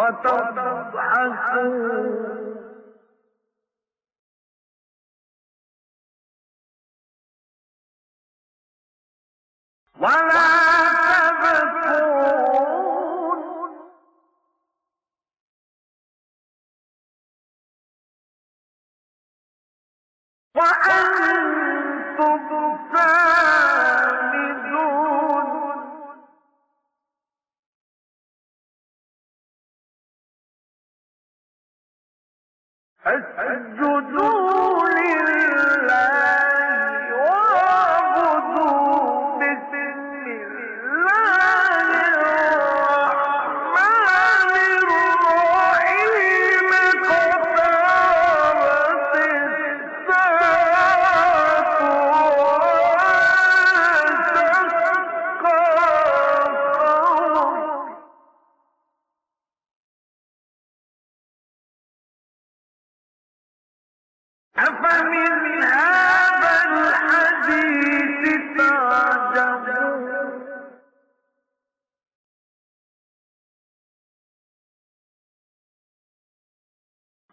وتضحكون ولا أسجد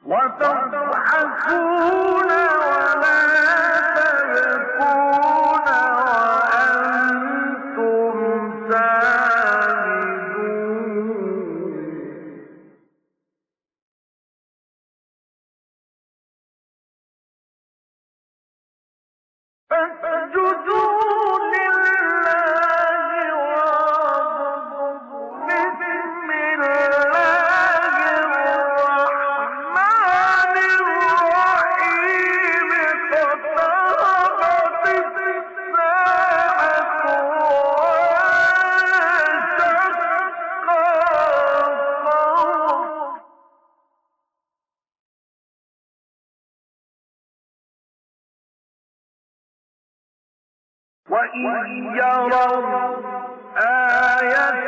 وتضحكون. تروا آية